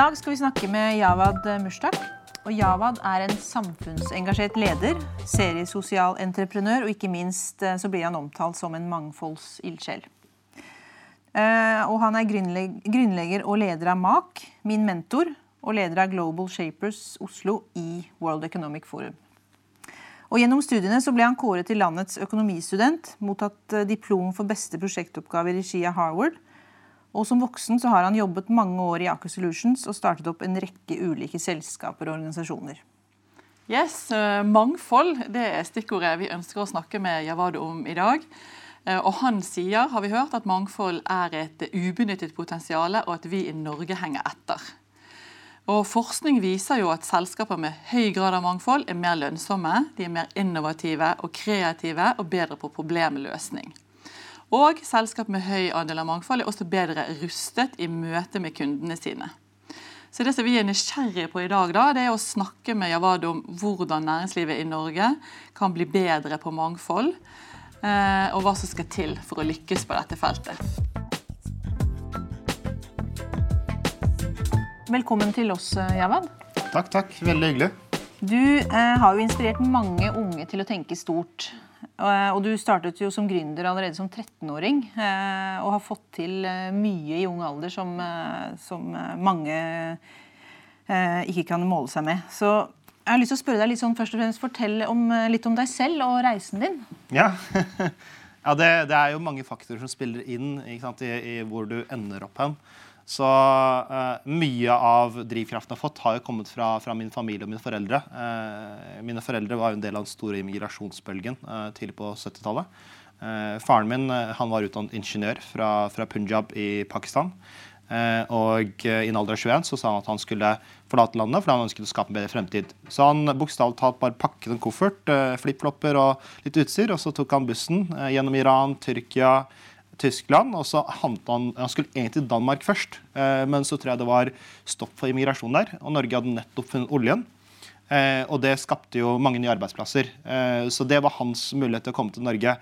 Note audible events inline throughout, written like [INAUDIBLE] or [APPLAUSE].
dag skal vi snakke med Javad Mushtak. Og Javad er en samfunnsengasjert leder, seriesosial entreprenør, og ikke minst eh, så blir han omtalt som en mangfoldsildsjel. Eh, og han er grunnlegger og leder av MAK, min mentor, og leder av Global Shapers Oslo i World Economic Forum. Og Gjennom studiene så ble han kåret til landets økonomistudent, mottatt eh, diplom for beste prosjektoppgave i regi av Harvard, og Som voksen så har han jobbet mange år i Aker Solutions og startet opp en rekke ulike selskaper og organisasjoner. Yes, uh, Mangfold det er stikkordet vi ønsker å snakke med Javado om i dag. Uh, og Han sier har vi hørt, at mangfold er et ubenyttet potensial, og at vi i Norge henger etter. Og Forskning viser jo at selskaper med høy grad av mangfold er mer lønnsomme, de er mer innovative og kreative og bedre på problemløsning. Og selskap med høy andel av mangfold er også bedre rustet i møte med kundene sine. Så Det som vi er nysgjerrige på i dag, da, det er å snakke med Javad om hvordan næringslivet i Norge kan bli bedre på mangfold, eh, og hva som skal til for å lykkes på dette feltet. Velkommen til oss, eh, Javad. Takk, takk. Veldig hyggelig. Du eh, har jo inspirert mange unge til å tenke stort. Eh, og du startet jo som gründer allerede som 13-åring eh, og har fått til eh, mye i ung alder som, som mange ikke kan måle seg med. Så jeg har lyst til å spørre deg litt sånn, først og fremst, Fortell om, litt om deg selv og reisen din. Ja, [LAUGHS] ja det, det, er jo mange faktorer som spiller inn i, i, hvor du ender opp hen. Så uh, mye av drivkraften jeg har fått, har jo kommet fra, fra, min familie og mine foreldre. Uh, mine foreldre var jo en del av den store immigrasjonsbølgen uh, tidlig på 70-tallet. faren min han var utdannet ingeniør fra, fra Punjab i Pakistan. og i en alder av 21 så sa han at han skulle forlate landet fordi han ønsket å skape en bedre fremtid. Så han bokstavelig talt bare pakket en koffert, flipflopper og litt utstyr, og så tok han bussen gjennom Iran, Tyrkia, Tyskland, og så han, han skulle egentlig til Danmark først. Eh, men så tror jeg det var stopp for immigrasjon der. Og Norge hadde nettopp funnet oljen. Eh, og det skapte jo mange nye arbeidsplasser. Eh, så det var hans mulighet til å komme til Norge.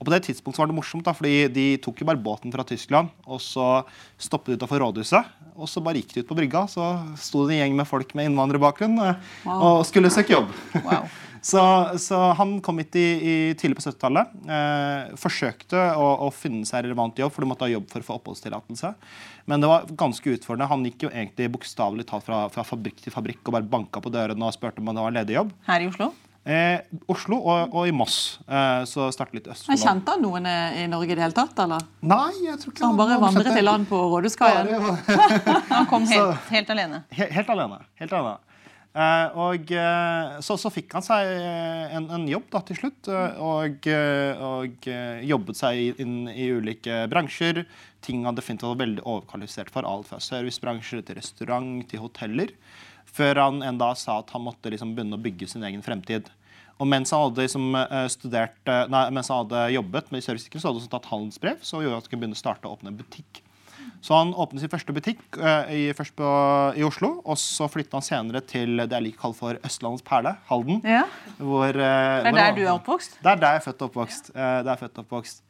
Og på det tidspunktet var det morsomt, da, fordi de tok jo bare båten fra Tyskland. Og så stoppet de utenfor rådhuset, og så bare gikk de ut på brygga. Så sto det en gjeng med folk med innvandrerbakgrunn eh, wow. og skulle søke jobb. Wow. [LAUGHS] Så, så, han kom hit i, i tidlig på 70-tallet. Eh, forsøkte å, å, finne seg relevant jobb, for du måtte ha jobb for å få oppholdstillatelse. Men det var ganske utfordrende. Han gikk jo egentlig bokstavelig talt fra, fra, fabrikk til fabrikk og bare banka på dørene og spurte om det var ledig jobb. Her i Oslo? Eh, Oslo og, og, i Moss. Eh, så startet litt Østfold. Kjente han noen i Norge i det hele tatt? eller? Nei, jeg tror ikke Så han bare vandret i land på Rådhuskaien? [LAUGHS] han kom helt, helt alene? Helt, helt alene. Helt alene. Eh, og eh, så, så, fikk han seg eh, en, en jobb da, til slutt, og, og jobbet seg inn i ulike bransjer. Ting han definitivt var veldig overkvalifisert for. Alt fra servicebransjer til restaurant til hoteller. Før han en dag sa at han måtte liksom begynne å bygge sin egen fremtid. Og mens han hadde, liksom, studert, nei, mens han hadde jobbet med servicesikkerhet, så hadde han tatt handelsbrev, så gjorde at han kunne begynne å starte å åpne en butikk. Så han åpnet sin første butikk uh, i, først på, i Oslo. Og så flyttet han senere til det jeg liker å kalle for Østlandets perle, Halden. Ja. Hvor, det er der du er oppvokst? Det er der jeg er født og oppvokst. Ja. der er født og oppvokst.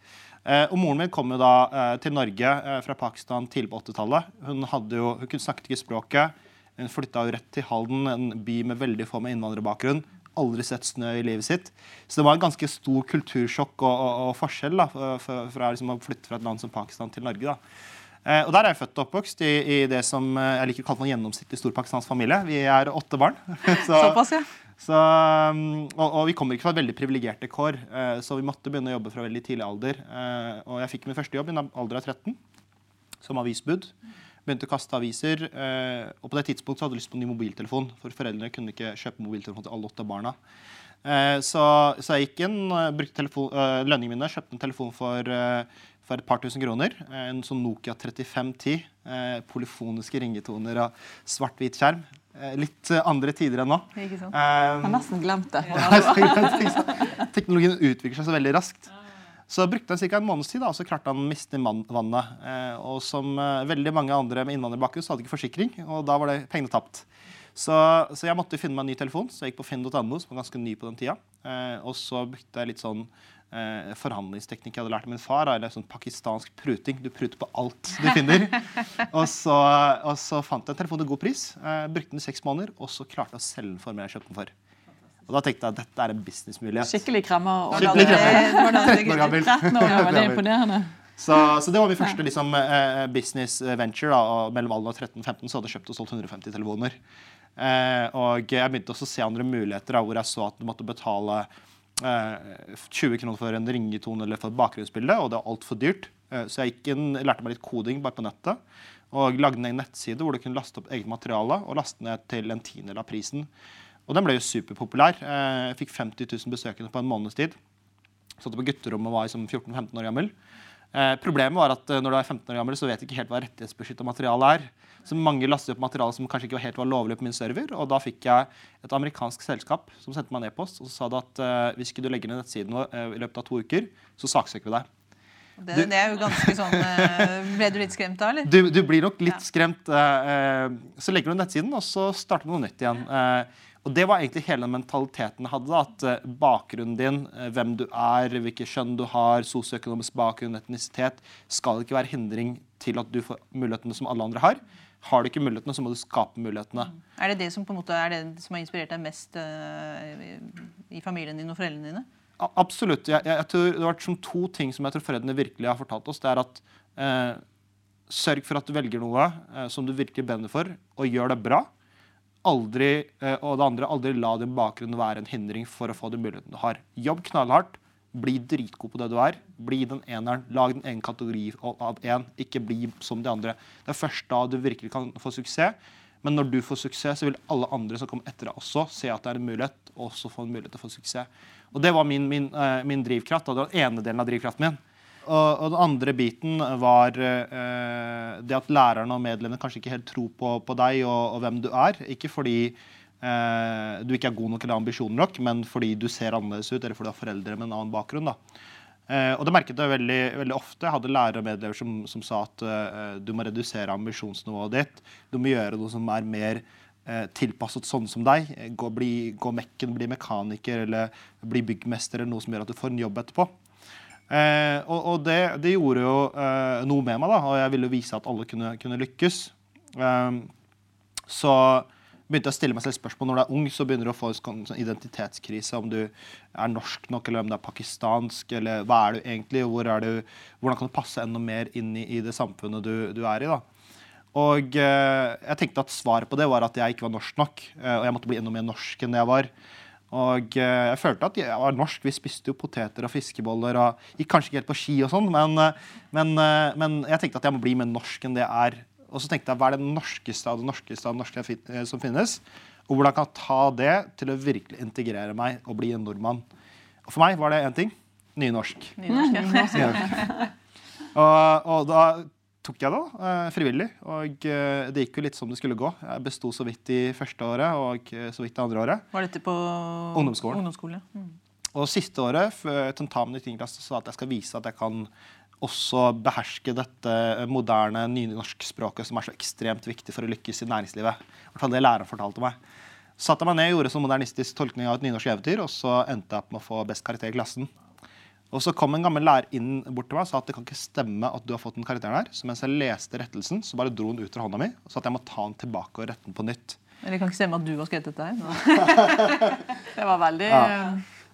og Moren min kom jo da til Norge fra Pakistan tidlig på 80-tallet. Hun, hun snakket ikke språket. Hun flytta jo rett til Halden, en by med veldig få med innvandrerbakgrunn aldri sett snø i livet sitt. Så det var en ganske stor kultursjokk og, og, og forskjell da, fra, fra liksom, å flytte fra et land som Pakistan til Norge. da. Eh, og Der er jeg født og oppvokst i, i det som eh, jeg liker å kalle for en gjennomsnittlig stor pakistansk familie. Vi er åtte barn. [LAUGHS] Så, Såpass, ja. Så, mm, og, og, vi kommer ikke fra veldig privilegerte kår, eh, så vi måtte begynne å jobbe fra veldig tidlig alder. Og jeg fikk min første jobb i en alder av 13 som avisbud. Begynte å kaste aviser. Og på det tidspunktet hadde jeg lyst på en ny mobiltelefon, for foreldrene kunne ikke kjøpe mobiltelefon til alle åtte barna. Så, så jeg gikk inn, brukte telefon, lønningene mine, kjøpte en telefon for for et par tusen kroner. En sånn Nokia 3510. Eh, polyfoniske ringetoner og svart-hvit skjerm. Eh, litt eh, andre tider enn nå. Ikke sant? Um, har nesten glemt [LAUGHS] det. Teknologien utvikler seg så veldig raskt. Så brukte han ca. en måneds tid, da, og så klarte han å miste vannet. Eh, og som eh, veldig mange andre med innvandrerbakgrunn så hadde ikke forsikring, og da var det pengene tapt. Så, så, jeg måtte finne meg en ny telefon, så jeg gikk på finn.no, som var ganske ny på den tida. Eh, og så brukte jeg litt sånn eh, forhandlingsteknikk jeg hadde lært av min far. Eller sånn pakistansk pruting. Du pruter på alt du finner. [LAUGHS] og, så, og, så, fant jeg en telefon til god pris. Eh, brukte den i seks måneder, og så klarte jeg å selge den for mer jeg kjøpte den for. Og da tenkte jeg at dette er en businessmulighet. Skikkelig kremmer. Skikkelig kremmer. 13 år gammel. 13 år gammel, Det er [LAUGHS] imponerende. Så, så, det var min første liksom, eh, business venture. Da, mellom alder 13 og 15 så hadde jeg kjøpt og solgt 150 telefoner. Eh, og jeg begynte også å se andre muligheter da, hvor jeg så at du måtte betale eh, 20 kroner for en ringetone eller for et bakgrunnsbilde, og det var altfor dyrt. Eh, så jeg inn, lærte meg litt koding bare på nettet og lagde ned en nettside hvor du kunne laste opp eget materiale og laste ned til en tiendedel av prisen. Og den ble jo superpopulær. Eh, jeg fikk 50 000 besøkende på en måneds tid. Satt på gutterommet og var liksom 14-15 år gammel. Eh, problemet var at eh, når du er 15 år gammel, så vet du ikke helt hva rettighetsbeskytta materiale er. Så mange lastet opp materiale som kanskje ikke helt var lovlig på min server. Og da fikk jeg et amerikansk selskap som sendte meg en e-post og så sa det at uh, hvis ikke du legger ned nettsiden uh, i løpet av to uker, så saksøker vi deg. Det, det, er jo ganske sånn uh, Ble du litt skremt da, eller? Du, du blir nok litt ja. skremt. så legger du ned nettsiden, og så starter du noe nytt igjen. Og Det var egentlig hele den mentaliteten jeg hadde. At eh, bakgrunnen din, eh, hvem du er, hvilket kjønn du har, sosioøkonomisk bakgrunn, etnisitet, skal ikke være hindring til at du får mulighetene som alle andre har. Har du ikke mulighetene, så må du skape mulighetene. Er det det som på en måte er det som har inspirert deg mest uh, i familien din og foreldrene dine? Absolutt. Jeg, jeg, jeg tror Det har vært som to ting som jeg tror foreldrene virkelig har fortalt oss. Det er at uh, sørg for at du velger noe uh, som du virkelig brenner for, og gjør det bra aldri, eh, og det andre, aldri la din bakgrunn være en hindring for å få de mulighetene du har. Jobb knallhardt. Bli dritgod på det du er. Bli den eneren. Lag den ene kategori av én. Ikke bli som de andre. Det er først da du virkelig kan få suksess. Men når du får suksess, så vil alle andre som kommer etter deg også se at det er en mulighet, og også få en mulighet til å få suksess. Og Det var min, min, uh, min drivkraft. og Det var den ene delen av drivkraften min. Og, den andre biten var eh, det at lærerne og medlemmene kanskje ikke helt tror på, på deg og, og, hvem du er. Ikke fordi eh, du ikke er god nok eller ambisjoner nok, men fordi du ser annerledes ut, eller fordi du har foreldre med en annen bakgrunn. da. Uh, og det merket jeg veldig, veldig, ofte. Jeg hadde lærere og medlemmer som, som, sa at uh, du må redusere ambisjonsnivået ditt. Du må gjøre noe som er mer uh, tilpasset sånn som deg. Gå, bli, gå mekken, bli mekaniker eller bli byggmester eller noe som gjør at du får en jobb etterpå. Eh, og, og det, det, gjorde jo eh, noe med meg, da, og jeg ville vise at alle kunne, kunne lykkes. Eh, så begynte jeg å stille meg selv spørsmål når du er ung, så begynner du å få en sånn, sånn identitetskrise. Om du er norsk nok, eller om du er pakistansk, eller hva er du egentlig? Hvor er du, hvordan kan du passe enda mer inn i, i det samfunnet du, du, er i? da? Og eh, jeg tenkte at svaret på det var at jeg ikke var norsk nok, eh, og jeg måtte bli enda mer norsk enn jeg var. Og eh, jeg følte at jeg var norsk. Vi spiste jo poteter og fiskeboller. og Gikk kanskje ikke helt på ski og sånn, men, eh, men, eh, men, jeg tenkte at jeg må bli mer norsk enn det jeg er. Og så tenkte jeg hva er det norskeste av det norskeste av det norske som finnes? Og hvordan kan jeg ta det til å virkelig integrere meg og bli en nordmann? Og for meg var det én ting nynorsk. [LAUGHS] Nynorsk, ja. og, og da tok jeg det uh, frivillig. Og uh, det gikk jo litt som det skulle gå. Jeg besto så vidt i første året og uh, så vidt det andre året. Var dette på ungdomsskolen? ungdomsskolen mm. Og siste året, før tentamen i 10. klasse, sa at jeg skal vise at jeg kan også beherske dette moderne nynorskspråket som er så ekstremt viktig for å lykkes i næringslivet. I hvert fall det læreren fortalte meg. Så satte jeg meg ned og gjorde en sånn modernistisk tolkning av et nynorsk eventyr, og så endte jeg opp med å få best karakter i klassen. Og så kom en gammel lærer inn bort til meg og sa at det kan ikke stemme at du har fått den karakteren her. Så mens jeg leste rettelsen, så bare dro den ut fra hånda mi og sa at jeg må ta den tilbake og rette den på nytt. Men det kan ikke stemme at du har skrevet dette her? [LAUGHS] det var veldig ja.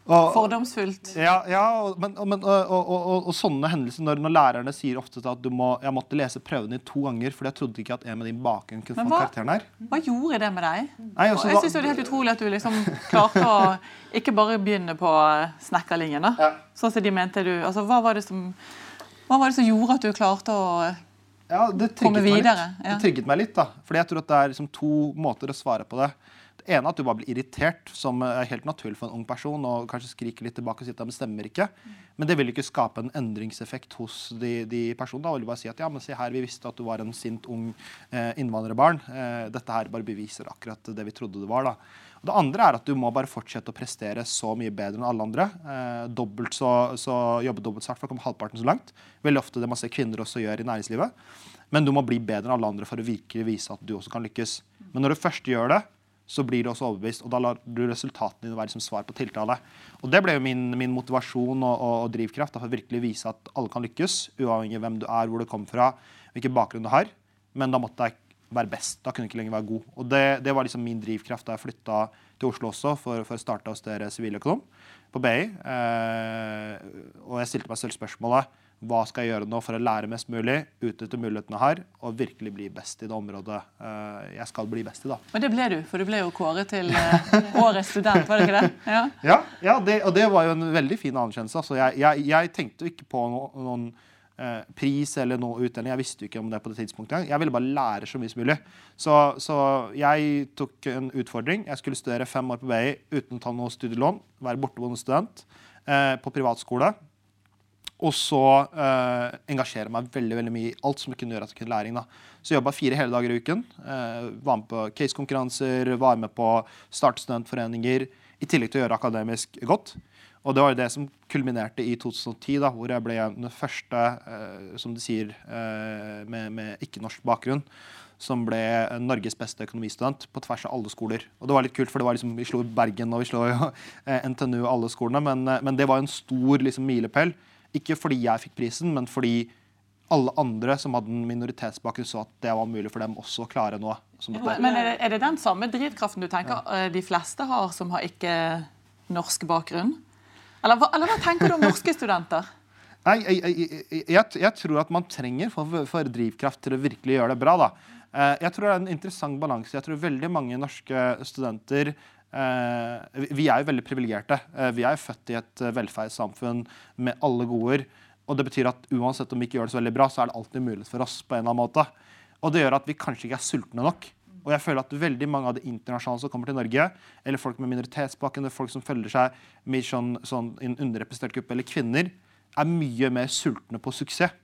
Og, Fordomsfullt. Ja, ja men, men, og, og, og, sånne hendelser når, når, lærerne sier ofte at du må, jeg måtte lese prøven din to ganger fordi jeg trodde ikke at en med din bakgrunn kunne få karakteren her. Hva gjorde det med deg? Nei, også, jeg synes Det er helt utrolig at du liksom klarte å ikke bare begynne på snekkerlinjen. Ja. Sånn som de mente du altså, hva, var som, hva, var det som, gjorde at du klarte å ja, komme videre? Ja. Det trigget meg litt. da. Fordi jeg tror at det er liksom to måter å svare på det ene at du bare blir irritert, som er helt naturlig for en ung person, og kanskje skriker litt tilbake og sier at det stemmer ikke. Men det vil ikke skape en endringseffekt hos de, de personene. Vil du bare si at ja, men se her, vi visste at du var en sint, ung eh, innvandrerbarn. Eh, dette her bare beviser akkurat det vi trodde det var. da. Og det andre er at du må bare fortsette å prestere så mye bedre enn alle andre. Eh, så, så Jobbe dobbelt så hardt for å komme halvparten så langt. Veldig ofte det man ser kvinner også gjør i næringslivet. Men du må bli bedre enn alle andre for å virkelig vise at du også kan lykkes. Men når du først gjør det, så blir du også overbevist. Og da lar du resultatene dine være som svar på tiltale. Og det ble jo min, min motivasjon og, og, og drivkraft for å virkelig vise at alle kan lykkes, uavhengig av hvem du er, hvor du kommer fra, hvilken bakgrunn du har. Men da måtte jeg være best. Da kunne jeg ikke lenger være god. Og det, det var liksom min drivkraft da jeg flytta til Oslo også for, for å starte å dere siviløkonom på BI. Eh, og jeg stilte meg selv spørsmålet hva skal jeg gjøre nå for å lære mest mulig, utnytte mulighetene har, og virkelig bli best i det området uh, jeg skal bli best i. da. Og det ble du, for du ble jo kåret til uh, årets student, var det ikke det? Ja, ja, ja det, og det var jo en veldig fin anerkjennelse. Altså, jeg, jeg, jeg, tenkte ikke på noen, noen uh, pris eller noe utdeling. Jeg visste jo ikke om det på det tidspunktet. Jeg ville bare lære så mye som mulig. Så, så jeg tok en utfordring. Jeg skulle studere fem år på BI uten å ta noe studielån, være borteboende student på privatskole og så uh, jeg meg veldig veldig mye i alt som kunne gjøre at jeg kunne læring. da. Så jobba fire hele dager i uken. Uh, var med på casekonkurranser, var med på startstudentforeninger. I tillegg til å gjøre akademisk godt. Og det var jo det som kulminerte i 2010, da, hvor jeg ble den første, uh, som de sier, med, med ikke-norsk bakgrunn som ble Norges beste økonomistudent på tvers av alle skoler. Og det var litt kult, for liksom, Vi slo Bergen og vi slo NTNU og alle skolene, men, men det var en stor liksom, milepæl. Ikke fordi jeg fikk prisen, men fordi alle andre som hadde en minoritetsbakgrunn, så at det var mulig for dem også å klare noe. Men er det, er det, den samme drivkraften du tenker ja. Eh, de fleste har som har ikke norsk bakgrunn? Eller, eller hva tenker du om norske studenter? Nei, jeg, jeg, jeg, jeg, tror at man trenger for, for, drivkraft til å virkelig gjøre det bra. Da. Eh, jeg tror det er en interessant balanse. Jeg tror veldig mange norske studenter vi er jo veldig privilegerte. Eh, vi er jo født i et eh, velferdssamfunn med alle goder. Og det betyr at uansett om vi ikke gjør det så veldig bra, så er det alltid mulighet for oss. på en eller annen måte. Og det gjør at vi kanskje ikke er sultne nok. Og jeg føler at veldig mange av de internasjonale som kommer til Norge, eller folk med minoritetsbakgrunn, folk som følger seg med sånn, sånn en underrepresentert gruppe, eller kvinner, er mye mer sultne på suksess.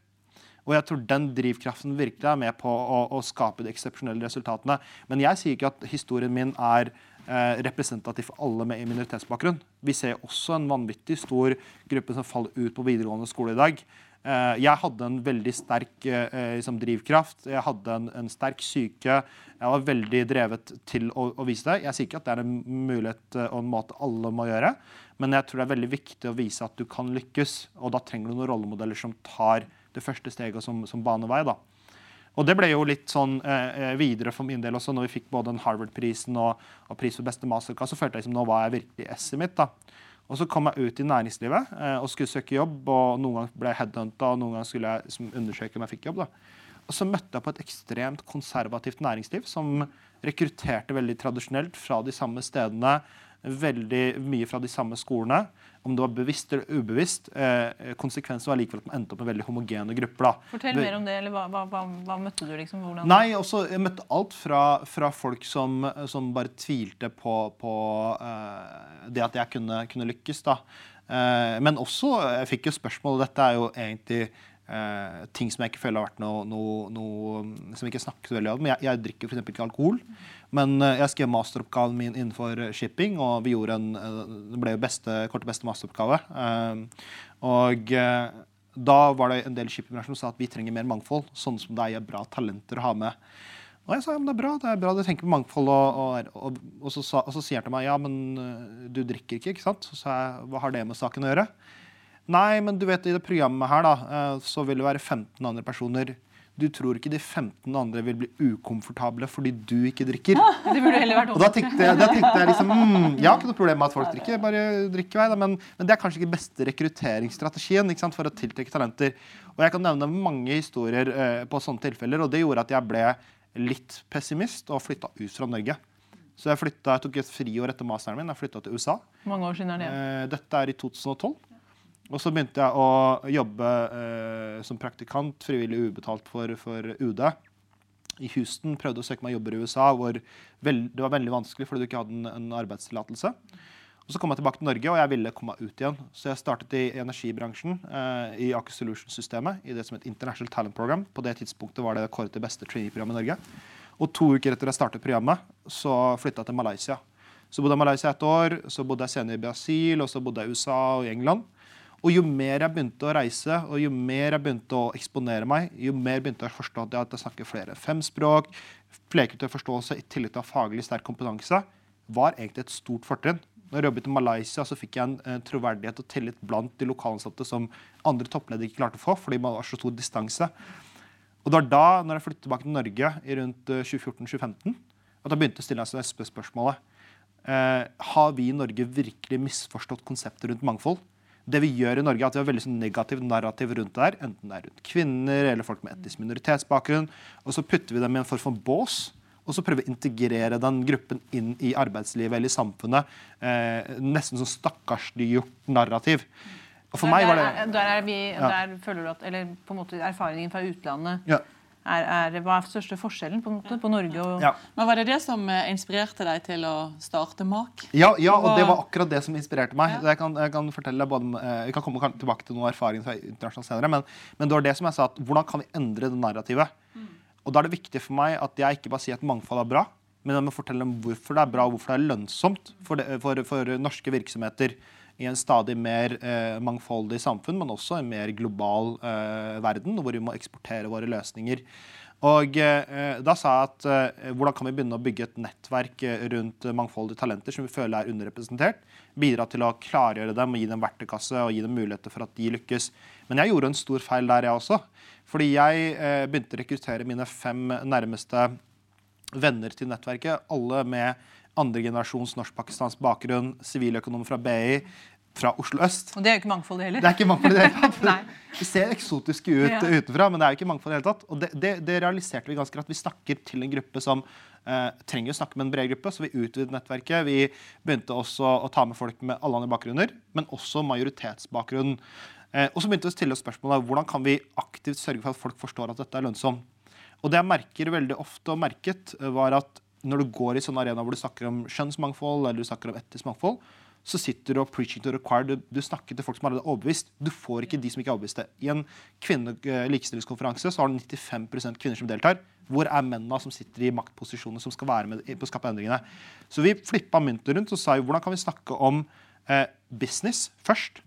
Og jeg tror den drivkraften virkelig er med på å, å skape de eksepsjonelle resultatene. Men jeg sier ikke at historien min er eh, representativ for alle med minoritetsbakgrunn. Vi ser også en vanvittig stor gruppe som faller ut på videregående skole i dag. Eh, jeg hadde en veldig sterk eh, liksom drivkraft. Jeg hadde en, en, sterk syke. Jeg var veldig drevet til å, å, vise det. Jeg sier ikke at det er en mulighet eh, og en måte alle må gjøre, men jeg tror det er veldig viktig å vise at du kan lykkes. Og da trenger du noen rollemodeller som tar det første steget som, som banevei. da. Og det ble jo litt sånn eh, eh, videre for min del også, når vi fikk både den Harvard-prisen og, og, pris for beste masterclass, så følte jeg som nå var jeg virkelig esset mitt. da. Og så kom jeg ut i næringslivet eh, og skulle søke jobb, og noen ganger ble jeg headhunta, og noen ganger skulle jeg liksom, undersøke om jeg fikk jobb. da. Og så møtte jeg på et ekstremt konservativt næringsliv som rekrutterte veldig tradisjonelt fra de samme stedene, veldig mye fra de samme skolene om det var bevisst eller ubevisst. Eh, konsekvensen var likevel at man endte opp med veldig homogene grupper. Da. Fortell mer om det. eller Hva, hva, hva, hva møtte du? liksom? Hvordan? Nei, også, Jeg møtte alt fra, fra folk som, som, bare tvilte på, på eh, det at jeg kunne, kunne lykkes. da. Eh, men også, jeg fikk jo spørsmål, og dette er jo egentlig uh, ting som jeg ikke føler har vært noe, noe, noe som jeg ikke snakker så veldig om. Jeg, jeg drikker f.eks. ikke alkohol. Men eh, jeg skrev masteroppgaven min innenfor shipping, og vi gjorde en, eh, det ble jo beste, korte beste masteroppgave. Eh, og da var det en del shippingbransjer som sa at vi trenger mer mangfold. Sånn som det er bra talenter å ha med. Og jeg sa ja, men det er bra, det er bra, du tenker på mangfold. Og, og, og, så, og så sier han til meg ja, men du drikker ikke, ikke sant? Så sa jeg hva har det med saken å gjøre? Nei, men du vet i det programmet her da, så vil det være 15 andre personer du tror ikke de 15 andre vil bli ukomfortable fordi du ikke drikker. Det burde heller vært Og da tenkte da tenkte jeg liksom mm, Jeg har ikke noe problem med at folk drikker, bare drikker vei. Men, men, det er kanskje ikke beste rekrutteringsstrategien sant, for å tiltrekke talenter. Og jeg kan nevne mange historier uh, på sånne tilfeller, og det gjorde at jeg ble litt pessimist og flytta ut fra Norge. Så jeg, flyttet, jeg tok et friår etter masteren min. Jeg flytta til USA. mange år siden er det? Uh, dette er i 2012. Og så begynte jeg å jobbe eh, som praktikant, frivillig ubetalt for, for, UD i Houston. Prøvde å søke meg jobber i USA, hvor det var veldig vanskelig fordi du ikke hadde en, en arbeidstillatelse. Og Så kom jeg tilbake til Norge, og jeg ville komme ut igjen. Så jeg startet i energibransjen, eh, i Aker Solutions-systemet, i det som het International Talent Program. På det tidspunktet var det kåret til beste trainee-programmet i Norge. Og to uker etter jeg startet programmet, så flytta jeg til Malaysia. Så bodde jeg i Malaysia et år, så bodde jeg senere i Brasil, og så bodde jeg i USA og i England. Og jo mer jeg begynte å reise, og jo mer jeg begynte å eksponere meg, jo mer begynte jeg å forstå at jeg snakker flere fem språk, flerkulturell forståelse i tillegg til å ha faglig sterk kompetanse, var egentlig et stort fortrinn. Når jeg jobbet i Malaysia, så fikk jeg en, en troverdighet og tillit blant de lokalansatte som andre toppledere ikke klarte å få, fordi man var så stor distanse. Og det var da, når jeg flyttet tilbake til Norge i rundt eh, 2014-2015, at jeg begynte å stille meg spørsmålet eh, Har vi i Norge virkelig misforstått konseptet rundt mangfold? Det vi gjør i Norge at vi har veldig sånn negativ narrativ rundt det her, enten det er rundt kvinner eller folk med etnisk minoritetsbakgrunn, og så putter vi dem i en form for bås. Og så prøver vi å integrere den gruppen inn i arbeidslivet eller i samfunnet. Eh, nesten sånn stakkarsliggjort narrativ. Og for meg var det der, er, der, er vi, Ja. der føler du at Eller på en måte erfaringen fra utlandet ja, er, er, Hva er største forskjellen på, på Norge og ja. Men Var det det som eh, inspirerte deg til å starte MAK? Ja, ja, og det var akkurat det som inspirerte meg. Ja. Jeg, kan, jeg kan fortelle både, eh, jeg kan komme tilbake til noen erfaringer fra internasjonalt senere, men, men det var det som jeg sa, at hvordan kan vi endre det narrativet? Og da er det viktig for meg at jeg ikke bare sier at mangfold er bra, men jeg må fortelle om hvorfor det er bra, og hvorfor det er lønnsomt for, det, for, for norske virksomheter i en stadig mer eh, mangfoldig samfunn, men også en mer global eh, verden, hvor vi må eksportere våre løsninger. Og eh, da sa jeg at eh, hvordan kan vi begynne å bygge et nettverk eh, rundt mangfoldige talenter som vi føler er underrepresentert? Bidra til å klargjøre dem og gi dem verktøykasse og gi dem muligheter for at de lykkes. Men jeg gjorde en stor feil der, jeg også. Fordi jeg eh, begynte å rekruttere mine fem nærmeste venner til nettverket. Alle med andregenerasjons norsk-pakistansk bakgrunn, siviløkonom fra BI, fra Oslo øst. Og det er jo ikke mangfoldet heller. Det er ikke mangfold i det hele tatt. [LAUGHS] Vi ser eksotiske ut Ja. utenfra, men det er jo ikke mangfold i det hele tatt. Og det, det, det realiserte vi ganske raskt. Vi snakker til en gruppe som eh, trenger å snakke med en bred gruppe, så vi utvidet nettverket. Vi begynte også å ta med folk med alle andre bakgrunner, men også majoritetsbakgrunn. Eh, og så begynte vi å stille oss spørsmålet hvordan kan vi aktivt sørge for at folk forstår at dette er lønnsomt. Og det jeg merker veldig ofte og merket, eh, var at når du går i sånne arenaer hvor du snakker om kjønnsmangfold eller du snakker om etnisk mangfold, så sitter du og preaching to the choir. Du, du snakker til folk som er overbevist. Du får ikke de som ikke er overbeviste. I en kvinne- eh, likestillingskonferanse så har du 95% kvinner som deltar. Hvor er mennene som sitter i maktposisjoner som skal være med på å skape endringene? Så vi flippa mynten rundt og sa jo, hvordan kan vi snakke om eh, business først?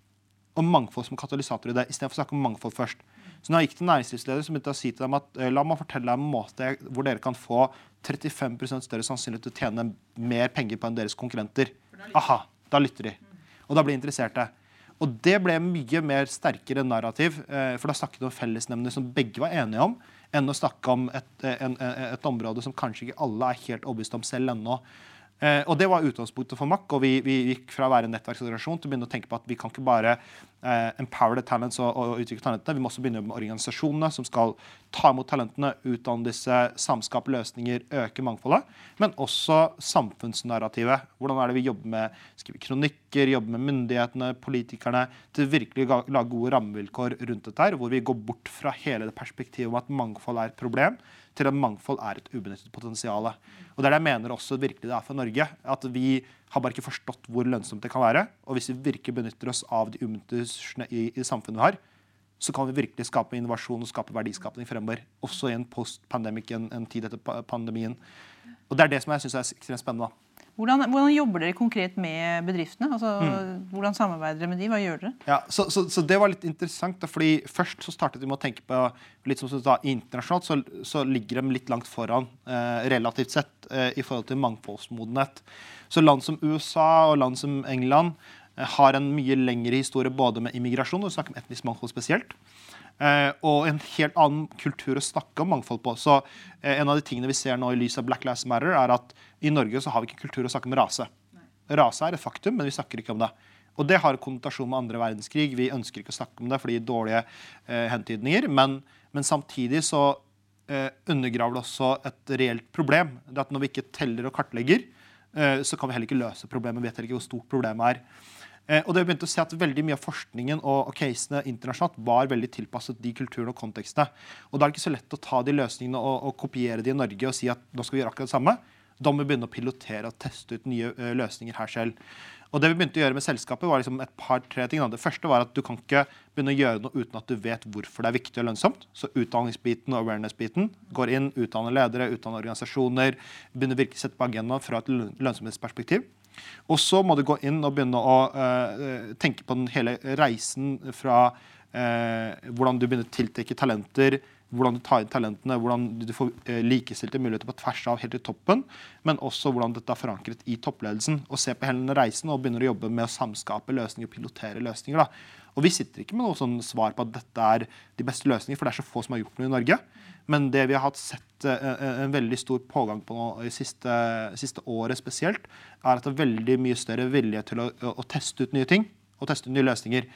Og mangfold som katalysator i det, istedenfor å snakke om mangfold først. Så når jeg gikk til næringslivsledere, så begynte jeg å si til dem at eh, la meg fortelle deg en måte hvor dere kan få 35 større sannsynlighet til å tjene mer penger på enn deres konkurrenter. Aha, da lytter de. Og da blir interesserte. Og det ble mye mer sterkere narrativ, eh, for da snakket vi om fellesnemnder som begge var enige om, enn å snakke om et, eh, en, en- et område som kanskje ikke alle er helt overbevist om selv ennå. Eh, og det var utgangspunktet for MAK, og vi, vi gikk fra å være en nettverksorganisasjon til å begynne å tenke på at vi kan ikke bare eh, empower the talents og, og utvikle talentene, vi må også begynne med organisasjonene som skal ta imot talentene, utdanne disse, samskape løsninger, øke mangfoldet, men også samfunnsnarrativet. Hvordan er det vi jobber med skriver kronikker, jobber med myndighetene, politikerne, til virkelig å lage gode rammevilkår rundt dette her, hvor vi går bort fra hele det perspektivet om at mangfold er et problem, til at mangfold er et ubenyttet potensial. Og det er det jeg mener også virkelig det er for Norge. At vi har bare ikke forstått hvor lønnsomt det kan være. Og hvis vi virkelig benytter oss av de ubenyttede ressursene i, i samfunnet vi har, så kan vi virkelig skape innovasjon og skape verdiskapning fremover. Også i en post-pandemic, en, en tid etter pandemien. Og det er det som jeg syns er ekstremt spennende. da. Hvordan, hvordan jobber dere konkret med bedriftene? Altså, Mm. Hvordan samarbeider dere med de? Hva gjør dere? Ja, så, så, så det var litt interessant, da, fordi først så startet vi med å tenke på litt som da, Internasjonalt så, så ligger de litt langt foran eh, relativt sett eh, i forhold til mangfoldsmodenhet. Så land som USA og land som England eh, har en mye lengre historie både med immigrasjon og vi snakker om etnisk mangfold spesielt. Eh, og en helt annen kultur å snakke om mangfold på. Så eh, En av de tingene vi ser nå i lys av Black Lives Matter, er at i Norge så har vi ikke kultur å snakke om rase. Rase er et faktum, men vi snakker ikke om det. Og det har konnotasjon med andre verdenskrig. Vi ønsker ikke å snakke om det fordi dårlige eh, hentydninger. Men, men samtidig så eh, undergraver det også et reelt problem. Det at Når vi ikke teller og kartlegger, eh, så kan vi heller ikke løse problemet. Vi vet heller ikke hvor stort problemet er. Eh, og det begynte å se at Veldig mye av forskningen og, og casene internasjonalt var veldig tilpasset de kulturene og kontekstene. Og Da er det ikke så lett å ta de løsningene og, og kopiere de i Norge og si at nå skal vi gjøre akkurat det samme. Da må vi begynne å pilotere og teste ut nye ø, løsninger her selv. Og det vi begynte å gjøre med selskapet var liksom et par-tre ting. Det første var at du kan ikke begynne å gjøre noe uten at du vet hvorfor det er viktig og lønnsomt. Så utdanningsbiten og awareness-biten går inn, utdanner ledere, utdanner organisasjoner. Begynner virkelig å sette på agendaen fra et lønnsomhetsperspektiv. Og så må du gå inn og begynne å uh, tenke på den hele reisen fra uh, hvordan du begynner å tiltrekke talenter, hvordan du tar inn talentene, hvordan du får eh, likestilte muligheter på tvers av helt til toppen, men også hvordan dette er forankret i toppledelsen. Og se på hele den reisen og begynner å jobbe med å samskape løsninger og pilotere løsninger. da. Og vi sitter ikke med noe sånn svar på at dette er de beste løsningene, for det er så få som har gjort noe i Norge. Men det vi har hatt sett uh, en veldig stor pågang på nå i siste, siste, året spesielt, er at det er veldig mye større vilje til å, å teste ut nye ting og teste ut nye løsninger.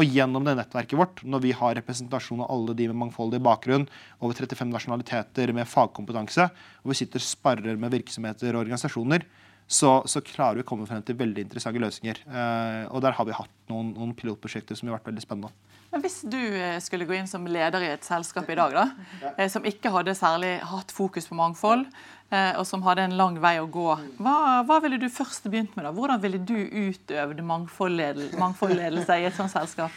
Og gjennom det nettverket vårt, når vi har representasjon av alle de med mangfoldig bakgrunn, over 35 nasjonaliteter med fagkompetanse, og vi sitter og sparrer med virksomheter og organisasjoner, så, så, klarer vi å komme frem til veldig interessante løsninger. Eh, og der har vi hatt noen, noen, pilotprosjekter som har vært veldig spennende. Men Hvis du eh, skulle gå inn som leder i et selskap i dag, da, eh, som ikke hadde særlig hatt fokus på mangfold, eh, og som hadde en lang vei å gå, hva, hva ville du først begynt med? da? Hvordan ville du utøvd mangfoldledelse i et sånt selskap?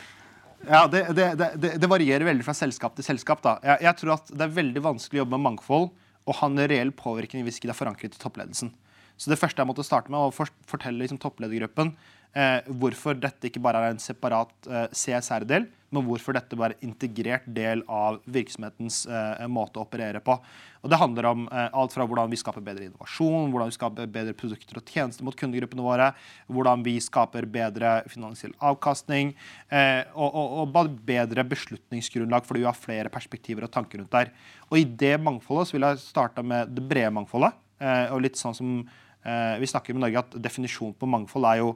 Ja, det, det, det, det, varierer veldig fra selskap til selskap. da. Jeg, jeg, tror at det er veldig vanskelig å jobbe med mangfold og ha en reell påvirkning hvis ikke det er forankret i toppledelsen. Så det første jeg måtte starte med, var å fortelle liksom, toppledergruppen eh, hvorfor dette ikke bare er en separat eh, CSR-del, men hvorfor dette er en integrert del av virksomhetens eh, måte å operere på. Og Det handler om eh, alt fra hvordan vi skaper bedre innovasjon, hvordan vi skaper bedre produkter og tjenester mot kundegruppene våre, hvordan vi skaper bedre finansiell avkastning, eh, og, og, og, bedre beslutningsgrunnlag fordi vi har flere perspektiver og tanker rundt der. Og I det mangfoldet så vil jeg starte med det brede mangfoldet. Eh, og litt sånn som Eh, vi snakker med Norge at definisjonen på mangfold er jo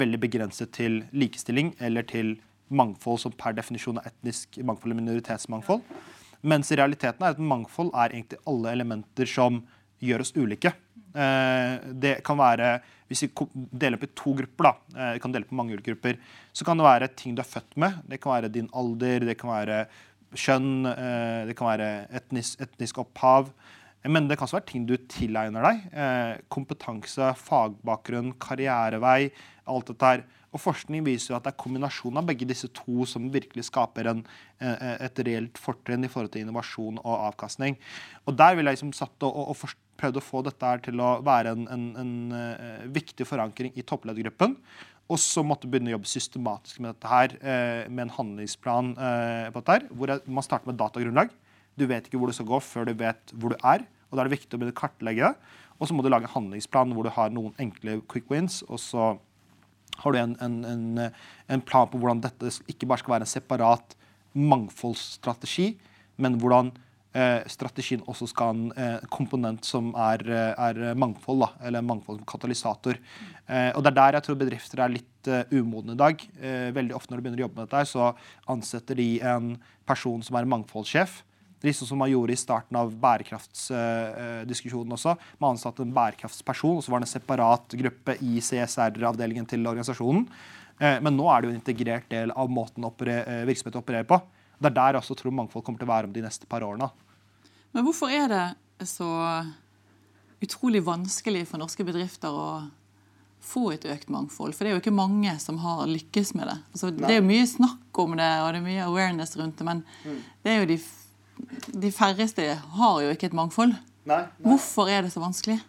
veldig begrenset til likestilling eller til mangfold som per definisjon er etnisk mangfold eller minoritetsmangfold. Mens i realiteten er at mangfold er egentlig alle elementer som gjør oss ulike. Eh, det kan være, Hvis vi deler opp i to grupper, da, eh, vi kan dele på mange ulike grupper, så kan det være ting du er født med. Det kan være din alder, det kan være kjønn, det kan være etnisk, etnisk opphav. Men det kan også være ting du tilegner deg. Eh, kompetanse, fagbakgrunn, karrierevei. alt dette her. Og Forskning viser jo at det er kombinasjonen av begge disse to som virkelig skaper en, eh, et reelt fortrinn i forhold til innovasjon og avkastning. Og Der vil jeg liksom satt og, og, og prøvd å få dette til å være en, en, en uh, viktig forankring i toppledergruppen. Og så måtte begynne å jobbe systematisk med dette her, uh, med en handlingsplan på dette her, hvor man starter med datagrunnlag. Du vet ikke hvor du skal gå før du vet hvor du er. og Da er det viktig å begynne å kartlegge. det. Og så må du lage en handlingsplan hvor du har noen enkle quick wins. Og så har du en, en, en, en plan på hvordan dette ikke bare skal være en separat mangfoldsstrategi, men hvordan eh, strategien også skal ha en eh, komponent som er, eh, er mangfold, da, eller mangfold som katalysator. Eh, og Det er der jeg tror bedrifter er litt uh, umodne i dag. Eh, veldig ofte når de begynner å jobbe med dette, så ansetter de en person som er mangfoldssjef liksom som man gjorde i starten av bærekraftsdiskusjonen også. Man ansatte en bærekraftsperson, og så var det en separat gruppe i CSR-avdelingen til organisasjonen. Eh, men nå er det jo en integrert del av måten eh, virksomheten opererer på. Det er der jeg også tror mangfold kommer til å være om de neste par årene. Men hvorfor er det så utrolig vanskelig for norske bedrifter å få et økt mangfold? For det er jo ikke mange som har lykkes med det. Altså, det er jo mye snakk om det, og det er mye awareness rundt det, men mm. det er jo de de færreste har jo ikke et mangfold. Nei, nei. Hvorfor er det så vanskelig?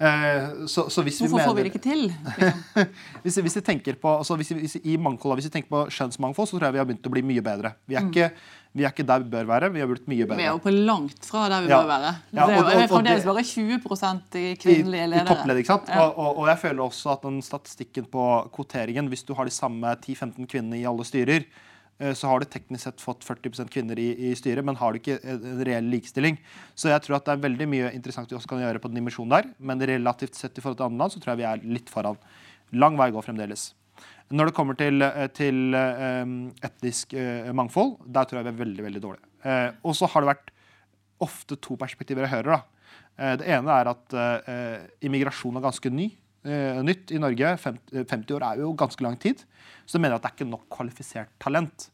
Eh, så, så Hvorfor vi mener, får vi det ikke til? [LAUGHS] Liksom? hvis, hvis, vi tenker på, altså hvis, hvis, i mangfold, hvis vi tenker på skjønnsmangfold, så tror jeg vi har begynt å bli mye bedre. Vi er, mm. ikke, vi er ikke, der vi bør være. Vi har blitt mye bedre. Vi er jo på langt fra der vi ja. bør være. Ja, og, og, det er fremdeles bare 20 kvinnelige ledere. I, i toppleder, ikke sant? Ja. Og, og, jeg føler også at den statistikken på kvoteringen, hvis du har de samme 10-15 kvinnene i alle styrer, så har du teknisk sett fått 40 kvinner i, i, styret, men har du ikke en reell likestilling. Så jeg tror at det er veldig mye interessant vi også kan gjøre på den dimensjonen der, men relativt sett i forhold til andre land så tror jeg vi er litt foran. Lang vei å gå fremdeles. Når det kommer til, eh, til etnisk mangfold, der tror jeg vi er veldig veldig dårlige. Og så har det vært ofte to perspektiver jeg hører. da. Det ene er at immigrasjon er ganske ny eh, nytt i Norge. 50, 50 år er jo ganske lang tid. Så de mener at det er ikke nok kvalifisert talent.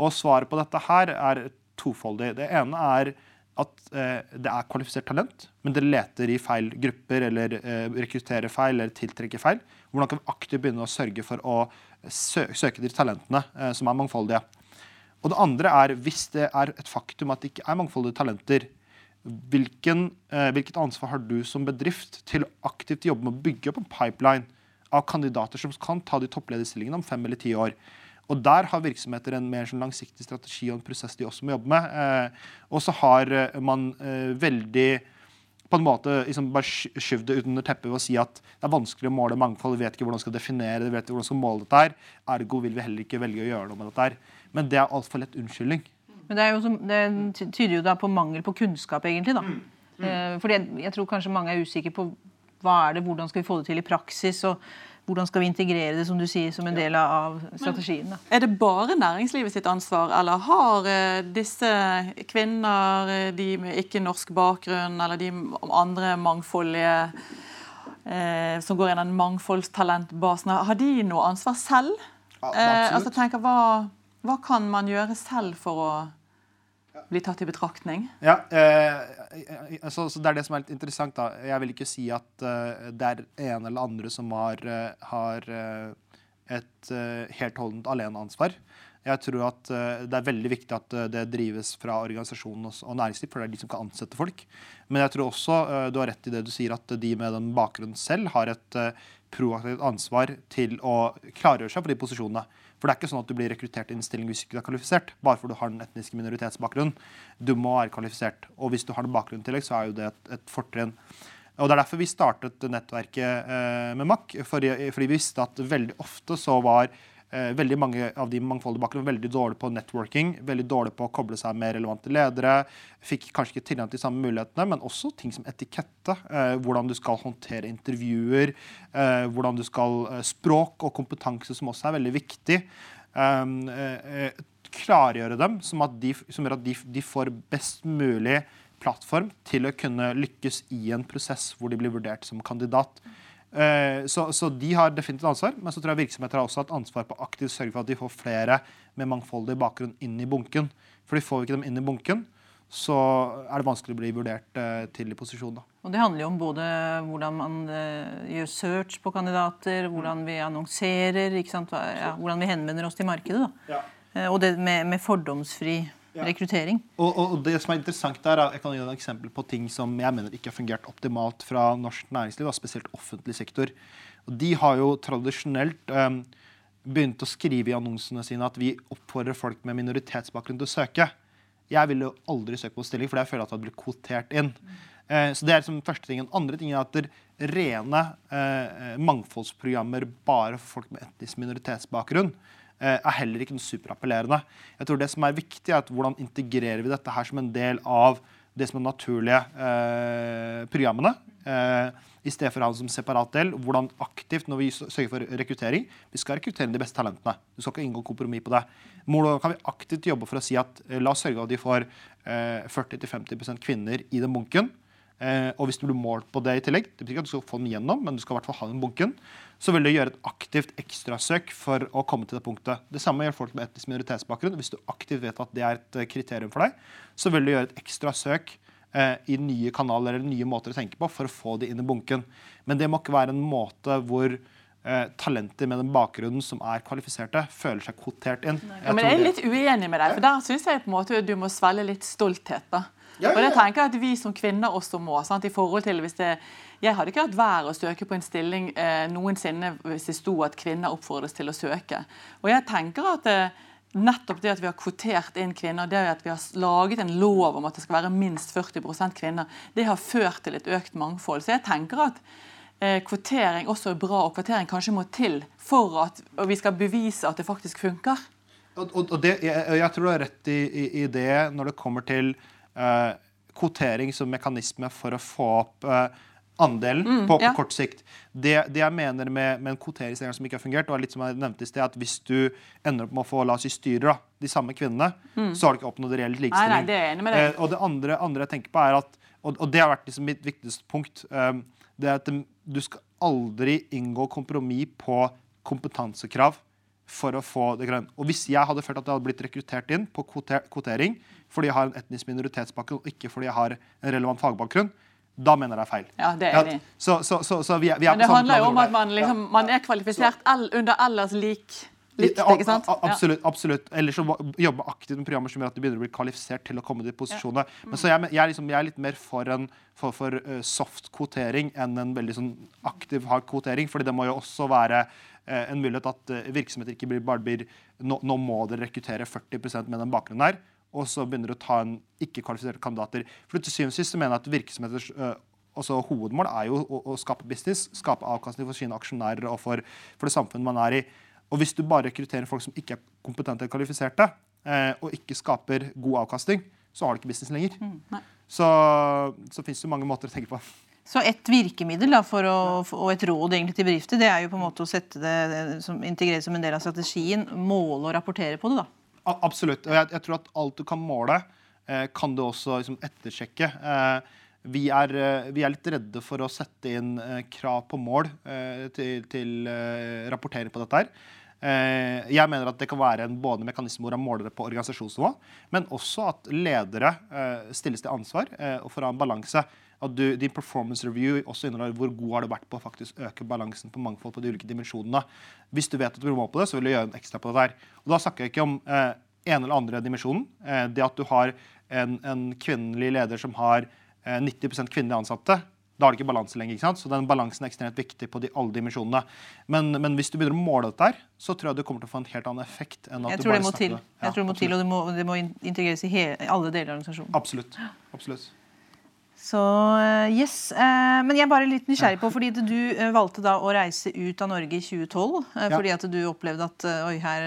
Og svaret på dette her er tofoldig. Det ene er at eh, det er kvalifisert talent, men det leter i feil grupper eller eh, rekrutterer feil eller tiltrekker feil. Hvordan kan vi aktivt begynne å sørge for å sø søke de talentene eh, som er mangfoldige? Og det andre er hvis det er et faktum at det ikke er mangfoldige talenter, Hvilken, eh, hvilket ansvar har du som bedrift til å aktivt jobbe med å bygge opp en pipeline av kandidater som kan ta de topplederstillingene om fem eller ti år? Og Der har virksomheter en mer sånn langsiktig strategi og en prosess de også må jobbe med. Eh, og så har eh, man eh, veldig på en måte liksom bare sky- skyvd det under teppet ved å si at det er vanskelig å måle mangfold. Vi vet ikke hvordan vi skal definere det, vi vet ikke hvordan vi skal måle dette her. Ergo vil vi heller ikke velge å gjøre noe med dette her. Men det er altfor lett unnskyldning. Men det, er jo som, det tyder jo da på mangel på kunnskap, egentlig. da. Mm. fordi jeg, jeg tror kanskje mange er usikre på hva er det, hvordan skal vi få det til i praksis, og hvordan skal vi integrere det som du sier, som en del av strategien. da. Er det bare næringslivet sitt ansvar, eller har eh, disse kvinner, eh, de med ikke-norsk bakgrunn, eller de andre mangfoldige eh, som går i den mangfoldstalentbasen, har de noe ansvar selv? Ja, Eh, altså tenker, hva, hva kan man gjøre selv for å bli tatt i betraktning? Ja, eh, så, så Det er det som er litt interessant. da. Jeg vil ikke si at uh, det er en eller andre som har, uh, har uh, et eh, helt holdent aleneansvar. Jeg tror at eh, det er veldig viktig at eh, det drives fra organisasjonen og, næringsliv, for det er de som kan ansette folk. Men jeg tror også eh, du har rett i det du sier, at de med den bakgrunnen selv har et eh, proaktivt ansvar til å klargjøre seg for de posisjonene. For det er ikke sånn at du blir rekruttert i en stilling hvis ikke du er kvalifisert. Bare fordi du har den etniske minoritetsbakgrunnen. Du må være kvalifisert. Og hvis du har den bakgrunnen i tillegg, så er jo det et, et fortrinn. Og Det er derfor vi startet nettverket eh, med MAK. Fordi, fordi vi visste at veldig ofte så var veldig mange av de mangfoldige var veldig dårlige på networking. Veldig dårlige på å koble seg med relevante ledere. Fikk kanskje ikke tilgang til de samme mulighetene, men også ting som etikette. Eh, hvordan du skal håndtere intervjuer. Eh, hvordan du skal eh, Språk og kompetanse, som også er veldig viktig. Um, eh, eh, klargjøre dem, som, at de, som gjør at de, de får best mulig plattform til å kunne lykkes i en prosess hvor de blir vurdert som kandidat. Eh, Så, så de har definitivt ansvar, men så tror jeg virksomheter har også hatt ansvar på aktivt sørge for at de får flere med mangfoldig bakgrunn inn i bunken. For de får vi ikke dem inn i bunken, så er det vanskelig å bli vurdert eh, til i posisjon. da. Og Det handler jo om både hvordan man eh, gjør search på kandidater, hvordan vi annonserer, ikke sant? Ja, hvordan vi henvender oss til markedet. da. Ja. Og det med, med fordomsfri Ja. rekruttering. Og, og, det som er interessant der, er, Jeg kan gi et eksempel på ting som jeg mener ikke har fungert optimalt fra norsk næringsliv, og spesielt offentlig sektor. Og de har jo tradisjonelt um, begynt å skrive i annonsene sine at vi oppfordrer folk med minoritetsbakgrunn til å søke. Jeg ville jo aldri søke på stilling, for jeg føler at det hadde blitt kvotert inn. Eh, så det er liksom første tingen. Andre ting er at det rene eh, mangfoldsprogrammer bare for folk med etnisk minoritetsbakgrunn eh, er heller ikke noe superappellerende. Jeg tror det som er viktig, er at hvordan integrerer vi dette her som en del av det som er naturlige eh, programmene. Eh, I stedet for å ha det som separat del. Hvordan aktivt, når vi sørger for rekruttering Vi skal rekruttere de beste talentene. Du skal ikke inngå kompromiss på det. Hvordan kan vi aktivt jobbe for å si at eh, la oss sørge for at de får eh, 40-50% kvinner i den bunken. Eh, og hvis du blir målt på det i tillegg, det betyr ikke at du skal få den gjennom, men du skal i hvert fall ha den bunken, så vil det gjøre et aktivt ekstrasøk for å komme til det punktet. Det samme gjør folk med etnisk minoritetsbakgrunn. Hvis du aktivt vet at det er et eh, kriterium for deg, så vil du gjøre et ekstrasøk eh, i nye kanaler eller nye måter å tenke på for å få det inn i bunken. Men det må ikke være en måte hvor eh, talenter med den bakgrunnen som er kvalifiserte, føler seg kvotert inn. Ja, men jeg er litt uenig med deg, for der syns jeg på en måte du må svelge litt stolthet. da. Ja, Og det ja, tenker jeg at vi som kvinner også må. Sant? i forhold til hvis det, Jeg hadde ikke hatt vær å søke på en stilling eh, noensinne hvis det sto at kvinner oppfordres til å søke. Og jeg tenker at eh, nettopp det at vi har kvotert inn kvinner, det at vi har laget en lov om at det skal være minst 40% kvinner, det har ført til et økt mangfold. Så jeg tenker at eh, kvotering også er bra, og kvotering kanskje må til for at og vi skal bevise at det faktisk funker. Og, og, og det, jeg, jeg tror du har rett i, i, i det når det kommer til kvotering som mekanisme for å få opp eh, andelen på, på ja. kort sikt. Det, det jeg mener med, med en kvoteringsregel som ikke har fungert, og litt som jeg nevnte i sted, at hvis du ender opp med å få la oss si styre da, de samme kvinnene, så har du ikke oppnådd reell Nei, likestilling. nei, det er enig med det. Eh, og det andre, andre jeg tenker på er at og, og det har vært liksom mitt viktigste punkt. um, det er at du skal aldri inngå kompromiss på kompetansekrav for å få det grønne. Og hvis jeg hadde følt at jeg hadde blitt rekruttert inn på kvoter kvotering fordi jeg har en etnisk minoritetsbakgrunn ikke fordi jeg har en relevant fagbakgrunn, da mener jeg det er feil. Ja, det er enig så, så, så, så vi er, vi er Men det handler jo om at man, liksom, man er kvalifisert all, under ellers lik likt, ikke sant? a- a- Absolutt. absolutt. Eller så jobbe aktivt med programmer som gjør at du begynner å bli kvalifisert til å komme til posisjonene. Men så jeg, jeg, liksom, jeg er litt mer for en for, for soft kvotering enn en veldig sånn aktiv hard kvotering. fordi det må jo også være en mulighet at virksomheter ikke blir, bare blir nå, nå må dere rekruttere 40 med den bakgrunnen her. Og så begynner du å ta en ikke-kvalifiserte kandidater. For til syvende og sist mener jeg at virksomheters også hovedmål er jo å, å skape business, skape avkastning for sine aksjonærer og for, for det samfunnet man er i. Og hvis du bare rekrutterer folk som ikke er kompetente eller kvalifiserte, eh, og ikke skaper god avkastning, så har du ikke business lenger. Mm, Så, så fins det mange måter å tenke på. Så et virkemiddel da, å, og et råd egentlig til bedrifter, det er jo på en måte å sette det som, integrere som en del av strategien, måle og rapportere på det. da. Absolutt. Og jeg, jeg tror at alt du kan måle, eh, kan du også liksom, ettersjekke. Eh, vi, er, eh, vi er litt redde for å sette inn eh, krav på mål eh, til, til eh, rapportering på dette. her. Jeg mener at det kan være en både mekanisme hvor man måler det på organisasjonsnivå, men også at ledere stilles til ansvar og for å ha en balanse. At du, din performance review også inneholder hvor god har du vært på å faktisk øke balansen på mangfold på de ulike dimensjonene. Hvis du vet at du vil måle på det, så vil du gjøre en ekstra på det der. Og da snakker jeg ikke om eh, en eller andre dimensjonen. Eh, det at du har en, en kvinnelig leder som har eh, 90% kvinnelige ansatte, da har det ikke balanse lenger. ikke sant? Så den balansen er ekstremt viktig på de, alle dimensjonene. Men, men hvis du begynner å måle dette her, så tror jeg du kommer til å få en helt annen effekt. enn at Jeg du bare det snakker det. det. Ja, jeg tror det må til og det må, det må integreres i hele, alle deler av organisasjonen. Absolutt. absolutt. Så eh, yes, eh, Men jeg er bare litt nysgjerrig på, fordi du eh, valgte da å reise ut av Norge i 2012. eh, Ja. Fordi at du opplevde at oi, her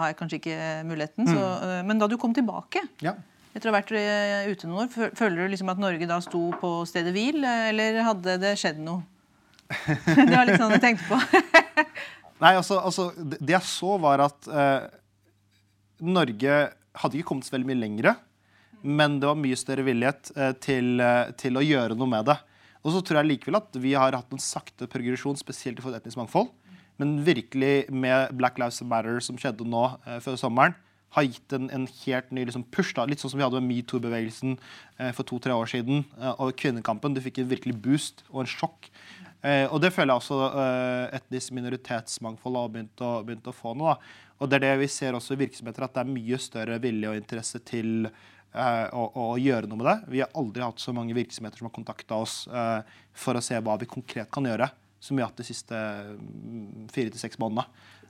har jeg kanskje ikke muligheten. Så, Mm. men da du kom tilbake, Ja. etter å ha vært ute noen år, føler du liksom at Norge da sto på stedet hvil, eller hadde det skjedd noe? det var litt sånn jeg tenkte på. [LAUGHS] Nei, altså, altså det, det jeg så, var at eh, Norge hadde ikke kommet så veldig mye lengre. Men det var mye større villighet eh, til, eh, til å gjøre noe med det. Og så tror jeg likevel at vi har hatt en sakte progresjon, spesielt til etnisk mangfold. Men virkelig med Black Lives Matter, som skjedde nå eh, før sommeren, har gitt en, en helt ny liksom, push. da, Litt sånn som vi hadde med metoo-bevegelsen eh, for to-tre år siden. Eh, og kvinnekampen. Du fikk en virkelig boost og en sjokk. Eh, og det føler jeg også eh, etnisk minoritetsmangfold har begynt å, begynt å få nå. da. Og det er det vi ser også i virksomheter, at det er mye større vilje og interesse til eh, å, å gjøre noe med det. Vi har aldri hatt så mange virksomheter som har kontakta oss eh, for å se hva vi konkret kan gjøre, som vi har hatt de siste mm, fire til seks månedene.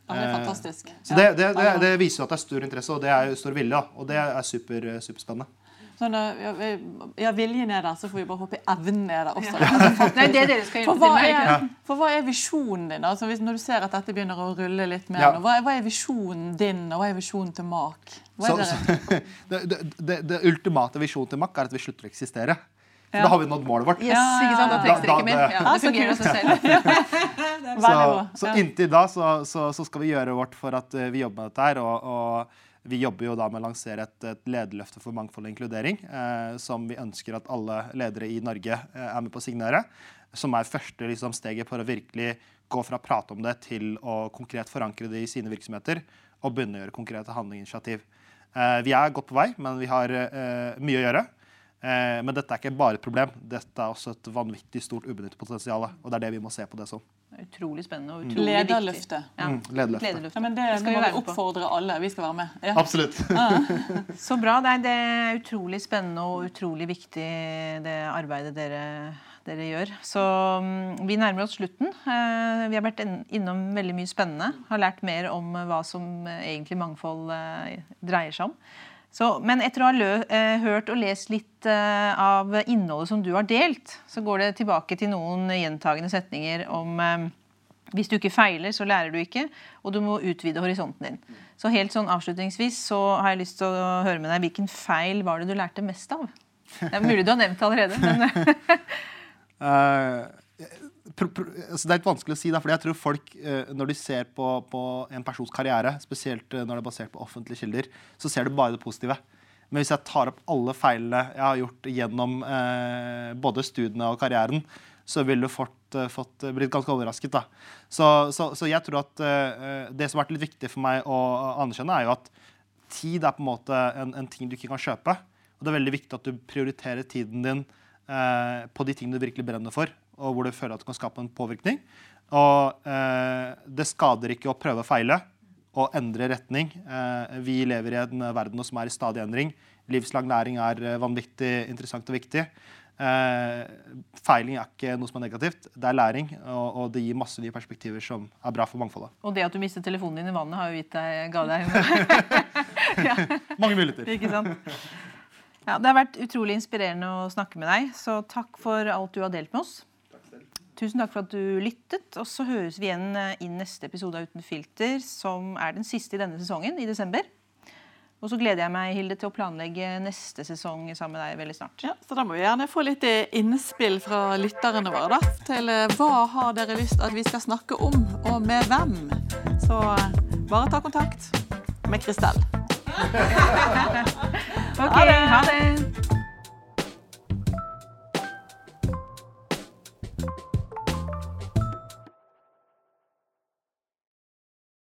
Ja, det er Eh, fantastisk. Så det, det, det, det viser at det er stor interesse, og det er stor vilje. Og det er super, superspennende. Sånn, ja, ja, viljen er der, så får vi bare håpe evnen er der også. [LAUGHS] Det er det dere skal For hva, er, for hva er visjonen din? Altså, hvis, når du ser at dette begynner å rulle litt mer, Ja. nå, hva, hva er visjonen din, og hva er visjonen til MAK? Hva Så, er så, [LAUGHS] det, det, det, det ultimate visjonen til Mack er at vi slutter å eksistere. For Ja. Da har vi nådd målet vårt. Yes, ikke sant? Da trengs Da- dere ikke mer. Ja, Ja, det fungerer av seg selv. [LAUGHS] Så, så inntil da så, så, så skal vi gjøre vårt for at eh, vi jobber med dette her. Og, og vi jobber jo da med å lansere et, et lederløfte for mangfold og inkludering. Eh, som vi ønsker at alle ledere i Norge eh, er med på å signere. Som er første liksom, steget for å virkelig gå fra å prate om det til å konkret forankre det i sine virksomheter. Og begynne å gjøre konkrete handlingsinitiativ. Eh, vi er godt på vei, men vi har eh, mye å gjøre. Eh, men dette er ikke bare et problem. Dette er også et vanvittig stort ubenyttet potensial. Og det er det vi må se på det som. Utrolig spennende og utrolig Lederløfte. viktig. Ja. Mm, lederløfte. Lederløfte. Ja, men det, Det skal vi vi være med på. oppfordre alle. Vi skal være med. Ja. Absolutt. [LAUGHS] [LAUGHS] Så bra. Det er, det er utrolig spennende og utrolig viktig det arbeidet dere, dere gjør. Så mm, vi nærmer oss slutten. Eh, Vi har vært innom veldig mye spennende. Har lært mer om eh, hva som eh, egentlig mangfold dreier seg om. Så, men etter å ha lø, eh, hørt og lest litt eh, av innholdet som du har delt, så går det tilbake til noen gjentagende setninger om eh, hvis du ikke feiler, så lærer du ikke, og du må utvide horisonten din. Så helt sånn avslutningsvis så har jeg lyst til å høre med deg hvilken feil var det du lærte mest av? Det er mulig du har nevnt det allerede, men [LAUGHS] [LAUGHS] Eh, altså det er litt vanskelig å si, da, for jeg tror folk, eh, når de ser på, på en persons karriere, spesielt eh, når det er basert på offentlige kilder, så ser du bare det positive. Men hvis jeg tar opp alle feilene jeg har gjort gjennom eh, både studiene og karrieren, så ville du eh, fått, blitt ganske overrasket. da. Så, så, så jeg tror at eh, det som har vært litt viktig for meg å anerkjenne, er jo at tid er på en måte en, en ting du ikke kan kjøpe. Og det er veldig viktig at du prioriterer tiden din eh, på de tingene du virkelig brenner for, og hvor du føler at du kan skape en påvirkning. Og eh, det skader ikke å prøve og feile, og endre retning. Eh, vi lever i en verden som er i stadig endring. Livslang læring er eh, vanvittig interessant og viktig. Eh, feiling er ikke noe som er negativt. Det er læring, og, og det gir masse nye perspektiver som er bra for mangfoldet. Og det at du mistet telefonen din i vannet, har jo gitt deg, ga deg [LAUGHS] [LAUGHS] Mange muligheter. Ikke sant? [LAUGHS] Ja, det har vært utrolig inspirerende å snakke med deg, så takk for alt du har delt med oss. Tusen takk for at du lyttet. Og så høres vi igjen eh, i neste episode av Uten filter, som er den siste i denne sesongen, i desember. Og så gleder jeg meg Hilde, til å planlegge neste sesong sammen med deg veldig snart. Ja, så Da må vi gjerne få litt eh, innspill fra lytterne våre da, til eh, hva har dere lyst at vi skal snakke om, og med hvem. Så bare ta kontakt med Kristel. [LAUGHS] Ok, ha det.